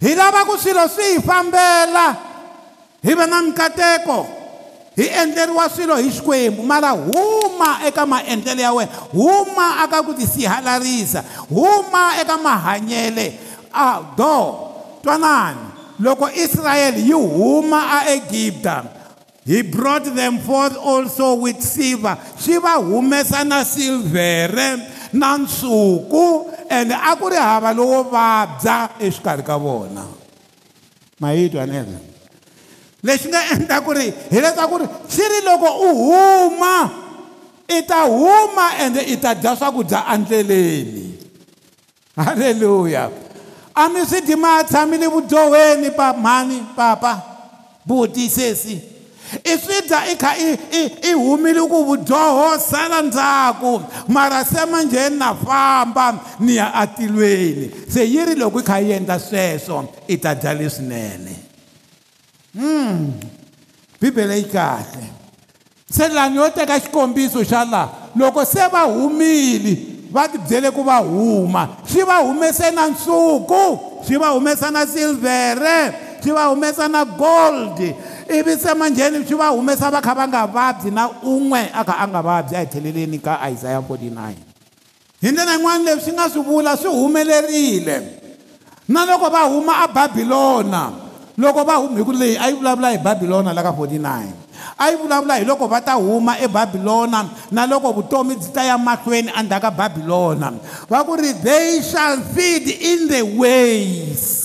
hi lava ku swilo swi hi fambela hi va na mikateko hi endleriwa swilo hi xikwembu mara huma eka maendlelo ya wena huma aka ku tisihalarisa huma eka mahanyele a do twanani loko israyele yi huma aegibta He brought them forth also with silver. Swi va humesa na silvhere na nsuku and a ku ri hava lowo vabya exikarhi ka vona. Mahitwa nene. Lexi nga endla ku ri hileswaku ri xi ri loko u huma i ta huma ende i ta dya swakudya andleleni. Haleluya. A mi swi dyi ma tshamile vudyohweni pa mhani papa buti sesi. i feeder i kha i humile ku vudyoho sala ndzhaku mara se manjheni na famba ni ya atilweni se yi ri loko i kha yi endla sweswo i ta dya leswinene mm bibele yi kahle se lani yo teka xikombiso xa laha loko se va humile va tibyele ku va huma xi va humese na nsuku xi va humesa na silvhere xi va humesa na gold ivi se manjheni swi va humesa va kha va nga vabyi na un'we a kha a nga vabyi a hi tlheleleni ka isaya 49 hi ndlela yin'wana leswi nga swi vula swi humelerile na loko va huma ababilona loko va huma hi ku leyi a yi vulavula hi babilona la ka 49 a yi vulavula hi loko va ta huma ebabilona na loko vutomi byi ta ya mahlweni endzhaku ka babilona va ku ri they shall feed in the ways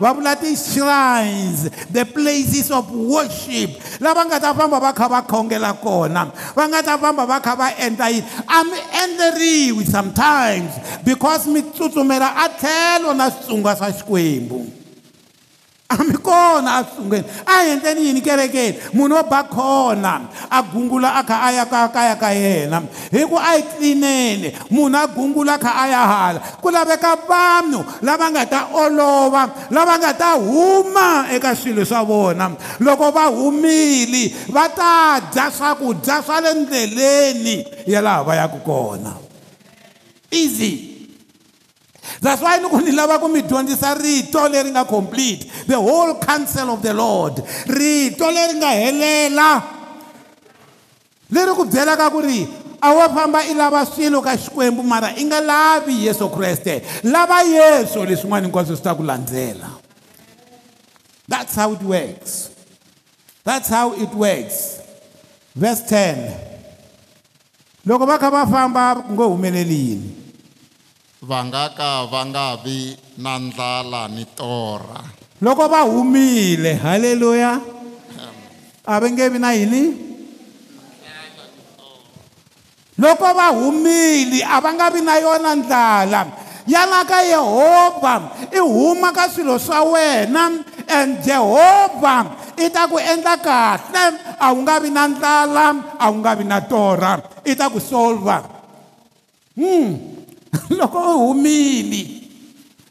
va vula ti-shrines the places of worship lava nga ta famba va kha va khongela kona va nga ta famba va kha va endla yini a mi endleriwi sometimes because mi tsutsumela a tlhelo na switsunga swa xikwembu a mi kona asungeni a hi endleni yini kerekeni munhu wo ba khona a gungula a kha a ya ka kaya ka yena hi ku a yi tlineni munhu a gungula a kha a ya hala ku laveka vanhu lava nga ta olova lava nga ta huma eka swilo swa vona loko va humile va ta dya swakudya swa le ndleleni ya laha va yaka kona easy That's why loko ni lava ku mi dyondzisa rito leri nga complete the whole counsel of the Lord rito leri nga helela leri ku byelaka ku ri a wo famba i lava swilo ka xikwembu mara i nga lavi yesu kreste lava yesu leswin'wana hinkwaswo swi ta ku landzela that's how it works that's how it works verse 10 loko va kha va famba ku ngo humeleli yini va nga ka va nga vi na ndlala ni torha loko va humile haleluya a va nge vi na yini loko va humile a va nga vi na yona ndlala yana ka yehovha i huma ka swilo swa wena and jehovha i ta ku endla kahle a wu nga vi na ndlala a wu nga vi na torha i ta ku solva hmm. loko u humile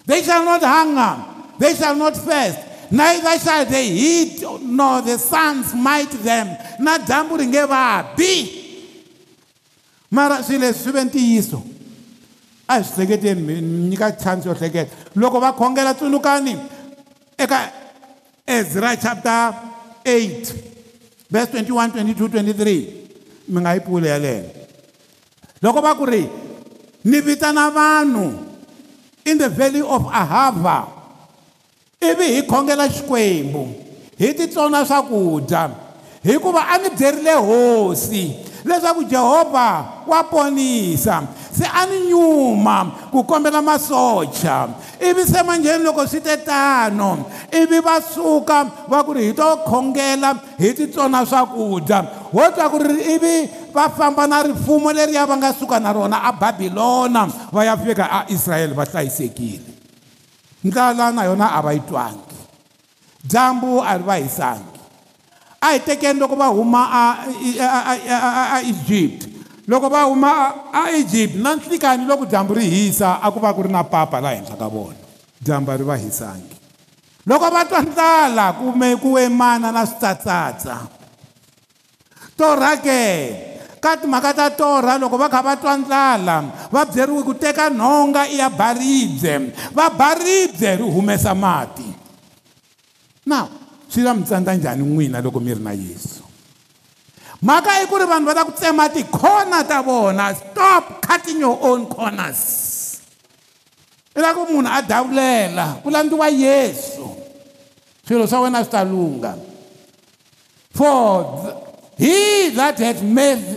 they shall not hunger they shall not fast neither shall the heat nor the sun smite them na dyambu ri nge vabi mara swilo leswi swi ve ntiyiso a hi swi hleketeni mi nyika chance yo hleketa loko va khongela tsundzukani eka ezra chapter 8 verse 21 22 23 mi nga yi pfule yaleyo loko va ku ri ni vitana vanhu in the valley of ahava ivi hi khongela xikwembu hi titsona swakudya hikuva a ni byerile hosi leswaku jehovha wa ponisa se a ni nyuma ku kombela masocha ivi se manjheni loko swi te tano ivi va suka va ku ri hi to khongela hi titsona swakudya ho twa ku ri ivi va famba na rifumo leriya va nga suka na rona ababilona va ya fika aisrayele va hlayisekile ndlala na yona a va yi twangi dyambu a ri va hisangi a hi tekeni loko va huma a egypt loko va huma a egypt na nhlikani loko dyambu ri hisa a ku va ku ri na papa laha henhla ka vona dyambu ri va hisangi loko va twa ndlala kume ku emana na switsatsatsa torhake ka timhaka ta torha loko va kha va twa ndlala va byeriwe ku teka nhonga i ya baribye va baribye ri humesa mati now swi ta mi tsandza njhani n'wina loko mi ri na yesu mhaka i ku ri vanhu va ta ku tsema tikhona ta vona stop cutting your own corners i la ku munhu a davulela ku landziwa yesu swilo swa wena swi ta lunga for he that has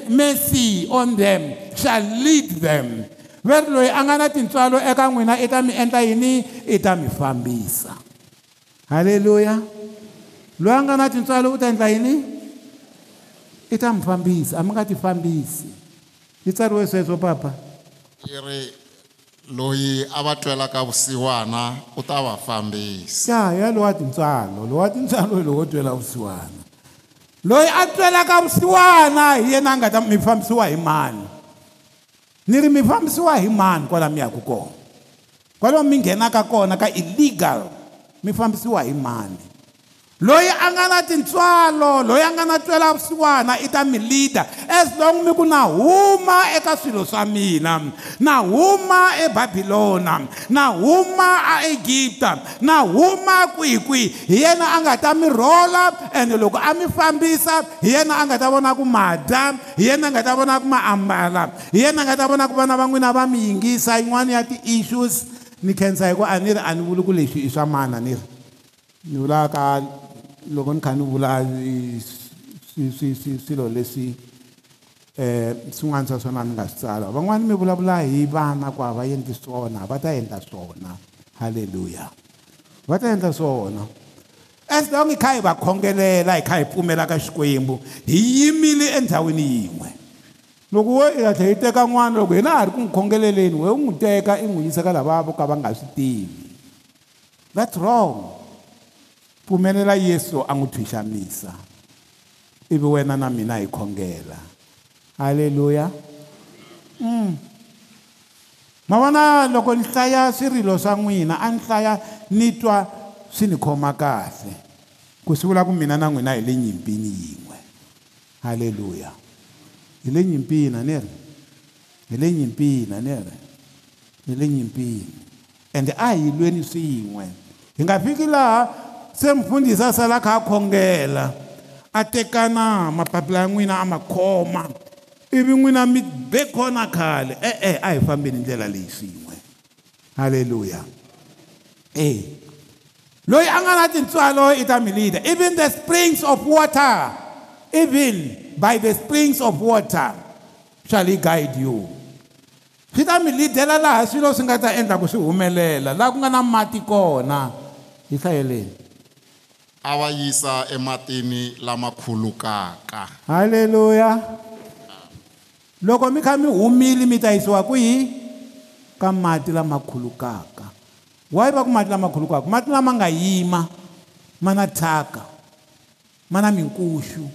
mercy on them shall lead them ve ri loyi a nga na tintswalo eka n'wina i ta mi endla yini i ta mi fambisa halleluya loyi a nga na tintswalo u ta endla yini i ta mi fambisi a mi nga ti fambisi yi tsariwe sweswo papa yi ri loyi a va twelaka vusiwana u ta va fambisi ya ya lowu wa tintswalo lowu wa tintswalo i lowo twela vusiwana loyi a twelaka vusiwana hi yena a nga ta mi fambisiwa hi mani ni ri mi fambisiwa hi mani kwala mi yaka kona kwalomu mi nghenaka kona ka illegal mi fambisiwa hi mani loyi a nga na tintswalo loyi a nga na twela swiwana i ta mi leader as long mi ku na huma eka swilo swa mina na huma ebabilona na huma aegipta na huma kwihikwihi hi yena a nga ta mi rhola ende loko a mi fambisa hi yena a nga ta vona ku ma dya hi yena a nga ta vona ku ma ambala hi yena a nga ta vona ku vana va n'wina va mi yingisa yin'wana ya ti-issues ni khensa hi ku a ni ri a ni vuli ku lexi i swa mana ni ri ni vulaka loko ni kha ni vula swilo leswi um eh, swin'wana swa swona ni nga swi tsala van'wani mi vulavula hi vana ku a va endli swona va ta endla swona halleluya va ta endla swona as long hi kha hi va khongelela hi kha hi pfumela ka xikwembu hi yimile endhawini yin'we loko wo i hatla yi teka n'wana loko hina ha ri ku n'wi khongeleleni we u n'wi teka i n'wi yisa ka lava vo ka va nga swi tivi that's wrong pfumelela yesu a n'wi thwixamisa ivi wena na mina hi khongela halleluya mm. ma vona loko ni hlaya swirilo swa n'wina a ni hlaya ni twa swi ni khoma kahle ku swi vula ku mina na n'wina hi le nyimpini yin'we halleluya hi le nyimpina ni ri hi le nyimpina ni ri hi le nyimpini ende a hi lweni swin'we hi nga fiki laha se mufundhisi a sala a kha a khongela a tekana mapapila ya n'wina a ma khoma ivi n'wina mi be kona khale e-e a hi fambeni ndlela leyi swin'we halleluya e loyi a nga na tintswalo i ta mi leader even the springs of water even by the springs of water shall he guide you swi ta mi lidela laha swilo swi nga ta endla ku swi humelela laha ku nga na mati kona hi hlayeleni avayisa ematini lama khulukaka haleluya loko mi kha mi humile mi ta yisiwa kwihi ka mati lama khulukaka wayi va ku mati lama khulukaka mati lama nga yima ma na thyaka ma na minkuxu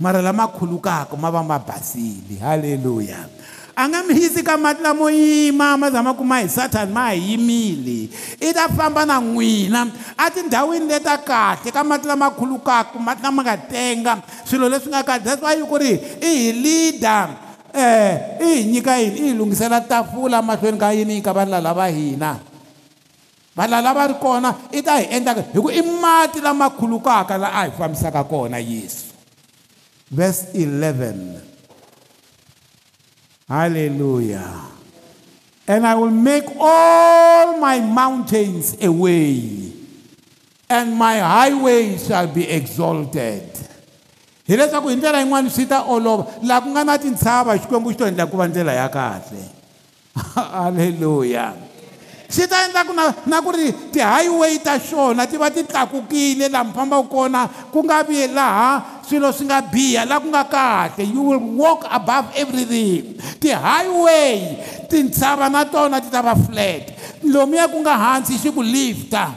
mara lama khulukaka ma va ma basile haleluya a nga mi yisi ka mati lamo yima ma zama ku ma hi sathani ma hi yimile i ta famba na n'wina atindhawini leta kahle ka mati lama khulukaku mati lama nga tenga swilo leswi nga kahle that's why ku ri i hi leader um eh, i hi nyika yini i hi lunghisela tafula mahlweni ka yini ka vanhu lava hina vanhu lava ri kona i ta hi endlaka hi ku i mati lama khulukaka laha a hi fambisaka kona yesu verse 11 Hallelujah. And I will make all my mountains away, and my highway shall be exalted. hileswaku hi ndlela yin'wani swi ta olova laha ku nga na tintshava xikwembu xi to endla ku va ndlela ya kahle halleluya xi ta endlaku na na ku ri tihighway ta xona ti va ti tlakukile laha mi fambaku kona ku nga vi laha swilo swi nga biha laha ku nga kahle you will walk above everything ti-highway tintshava na tona ti ta va flat lomu ya ku nga hansi swi ku lifta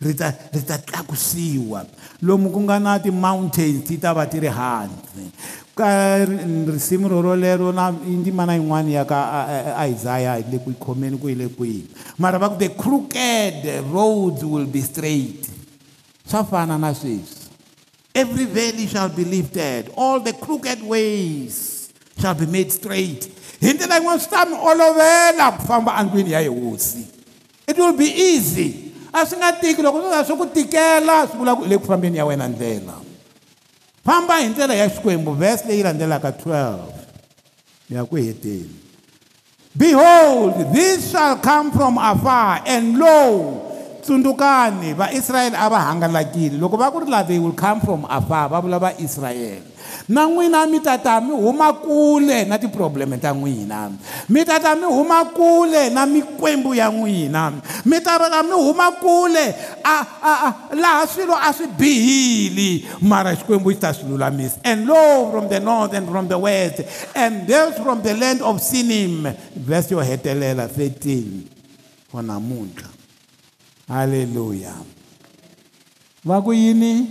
ri ta tlakusiwa lomu ku nga na ti-mountains ti ta va ti ri handle ka risimu rorolero na ndzimana yin'wana ya ka isaya hi le ku khomeni ku yi le kwihi mara va ku the crooked roads will be straight swa fana na sweswi every valley shall be lifted all the crooked ways shall be made straight hi ndlela yin'wana swi ta mi olovela ku famba andlwini ya yehosi it will be easy a swi nga tiki loko swo za swi ku tikela swi vula ku i le ku fambeni ya wena ndlela famba hi ndlela ya xikwembu vhesi leyi landzelaka 12 ya ku heteni behold this shall come from afar and lo tsundzukani vaisrayele a va hangalakile loko va ku ri la they will come from afar va vula vaisrayele na n'wina mi tata mi huma kule na tiproblemu ta n'wina mi tata mi huma kule na mikwembu ya n'wina mi tata mi huma kule a, a, a, laha swilo a swi bihile mara xikwembu xi ta swi lulamisa and low from the north and from the west and those from the land of sinim vese yo hetelela 13 for namuntlha halleluya va ku yini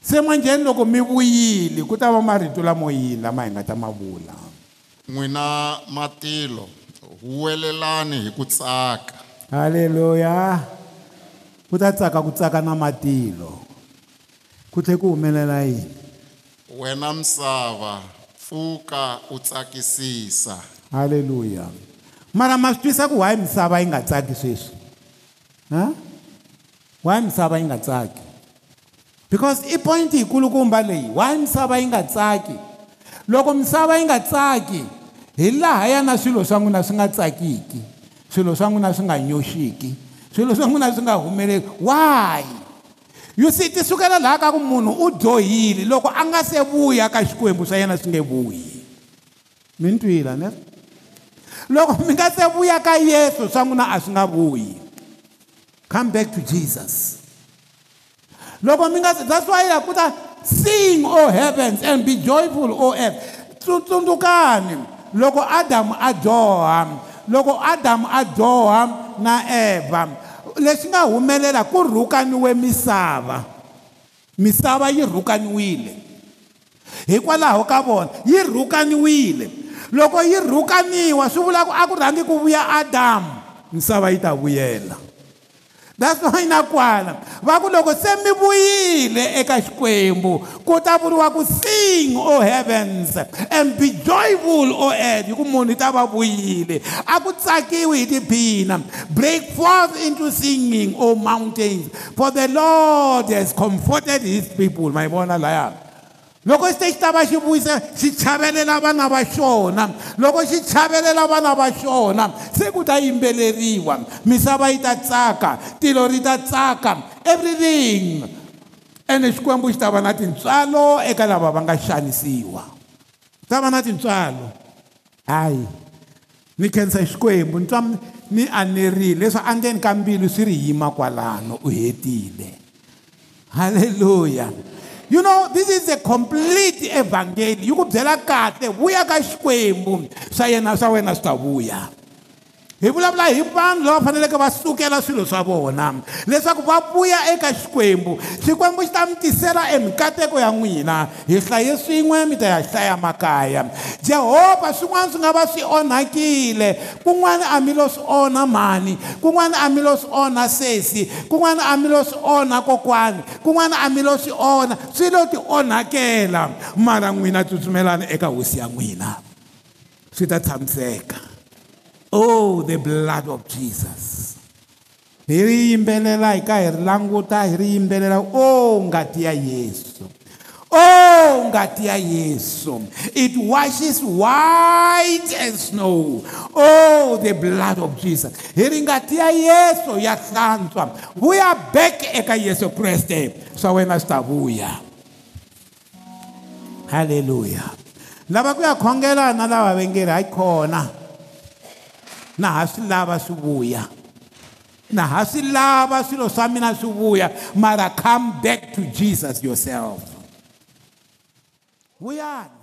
se manjheni loko mi vuyile ku ta va marito lamo yini lama hi nga ta ma vula n'wina matilo huwelelani hi ku tsaka halleluya ku ta tsaka ku tsaka na matilo ku tlhe ku humelela yini wena misava pfuka u tsakisisa halleluya mara ma swi twisa ku why misava yi nga tsaki sweswi ha why misava yi nga tsaki because i point yikulukumba leyi why misava yi nga tsaki loko misava yi nga tsaki hi laha ya na swilo swa n'wina swi nga tsakiki swilo swa n'wina swi nga nyoxiki swilo swa n'wina swi nga humeleli why you see ti sukela laha ka ku munhu u dyohile loko a nga se vuya ka xikwembu swa yena swi nge vuyi mi ni twila ne loko mi nga se vuya ka yesu swa n'wina a swi nga vuyi come back to jesus loko mi nga that's why ya ku ta sing o oh heavens and be joyful o oh earth tsutsundzukani loko adamu a dyoha loko adamu a dyoha na eva leswi nga humelela ku rhukaniwe misava misava yi rhukaniwile hikwalaho ka vona yi rhukaniwile loko yi rhukaniwa swi vula ku a ku rhangi ku vuya adamu misava yi ta vuyela that's why nakwana va ku loko se mi vuyile eka xikwembu ku ta vuriwa ku sing o oh heavens and be joyful o oh earth hi ku munhu i ta va vuyile a ku tsakiwi hi tiphina break forth into singing o oh mountains for the lord has comforted his people ma yi vona layani loko xi te xi ta va xi vuyisa xi chavelela vana va xona loko xi chavelela vana va xona se ku ta yimbeleriwa misava yi ta tsaka tilo ri ta tsaka everything ene xikwembu xi ta va na tintswalo eka lava va nga xanisiwa ta va na tintswalo hayi ni khensa xikwembu ni twa ni anerile leswi andzeni ka mbilu swi ri yima kwalano u hetile halleluya you know this is a complete evangeli yi ku byela kahle vuya ka xikwembu swa yena swa wena swi ta vuya hi vulavula hi vanhu lava faneleke va sukela swilo swa vona leswaku va vuya eka xikwembu xikwembu xi ta mi tisela emikateko ya n'wina hi hlaye swin'we mi ta ya hlaya makaya jehovha swin'wana swi nga va swi onhakile kun'wana a mi lo swi onha mhani kun'wana a mi lo swi onha sesi kun'wana a mi lo swi onha kokwana kun'wana a mi lo swi onha swi lo ti onhakela mara n'wina tsutsumelana eka hosi ya n'wina swi ta tshamiseka Oh, the blood of Jesus. Hi ri yimbelela hi ka hi ri languta hi ri yimbelela oh ngati ya Yesu. Oh ngati ya Yesu. It washes white as snow. Oh the blood of Jesus. Hi ri ngati ya Yesu ya hlantswa. Vuya back eka Yesu Kriste. Swa wena swi ta vuya. Hallelujah. Lava ku ya khongela na lava vengeri hayi khona na ha swi lava swi na ha swi lava swilo swa mina swi mara come back to jesus yourself vuyani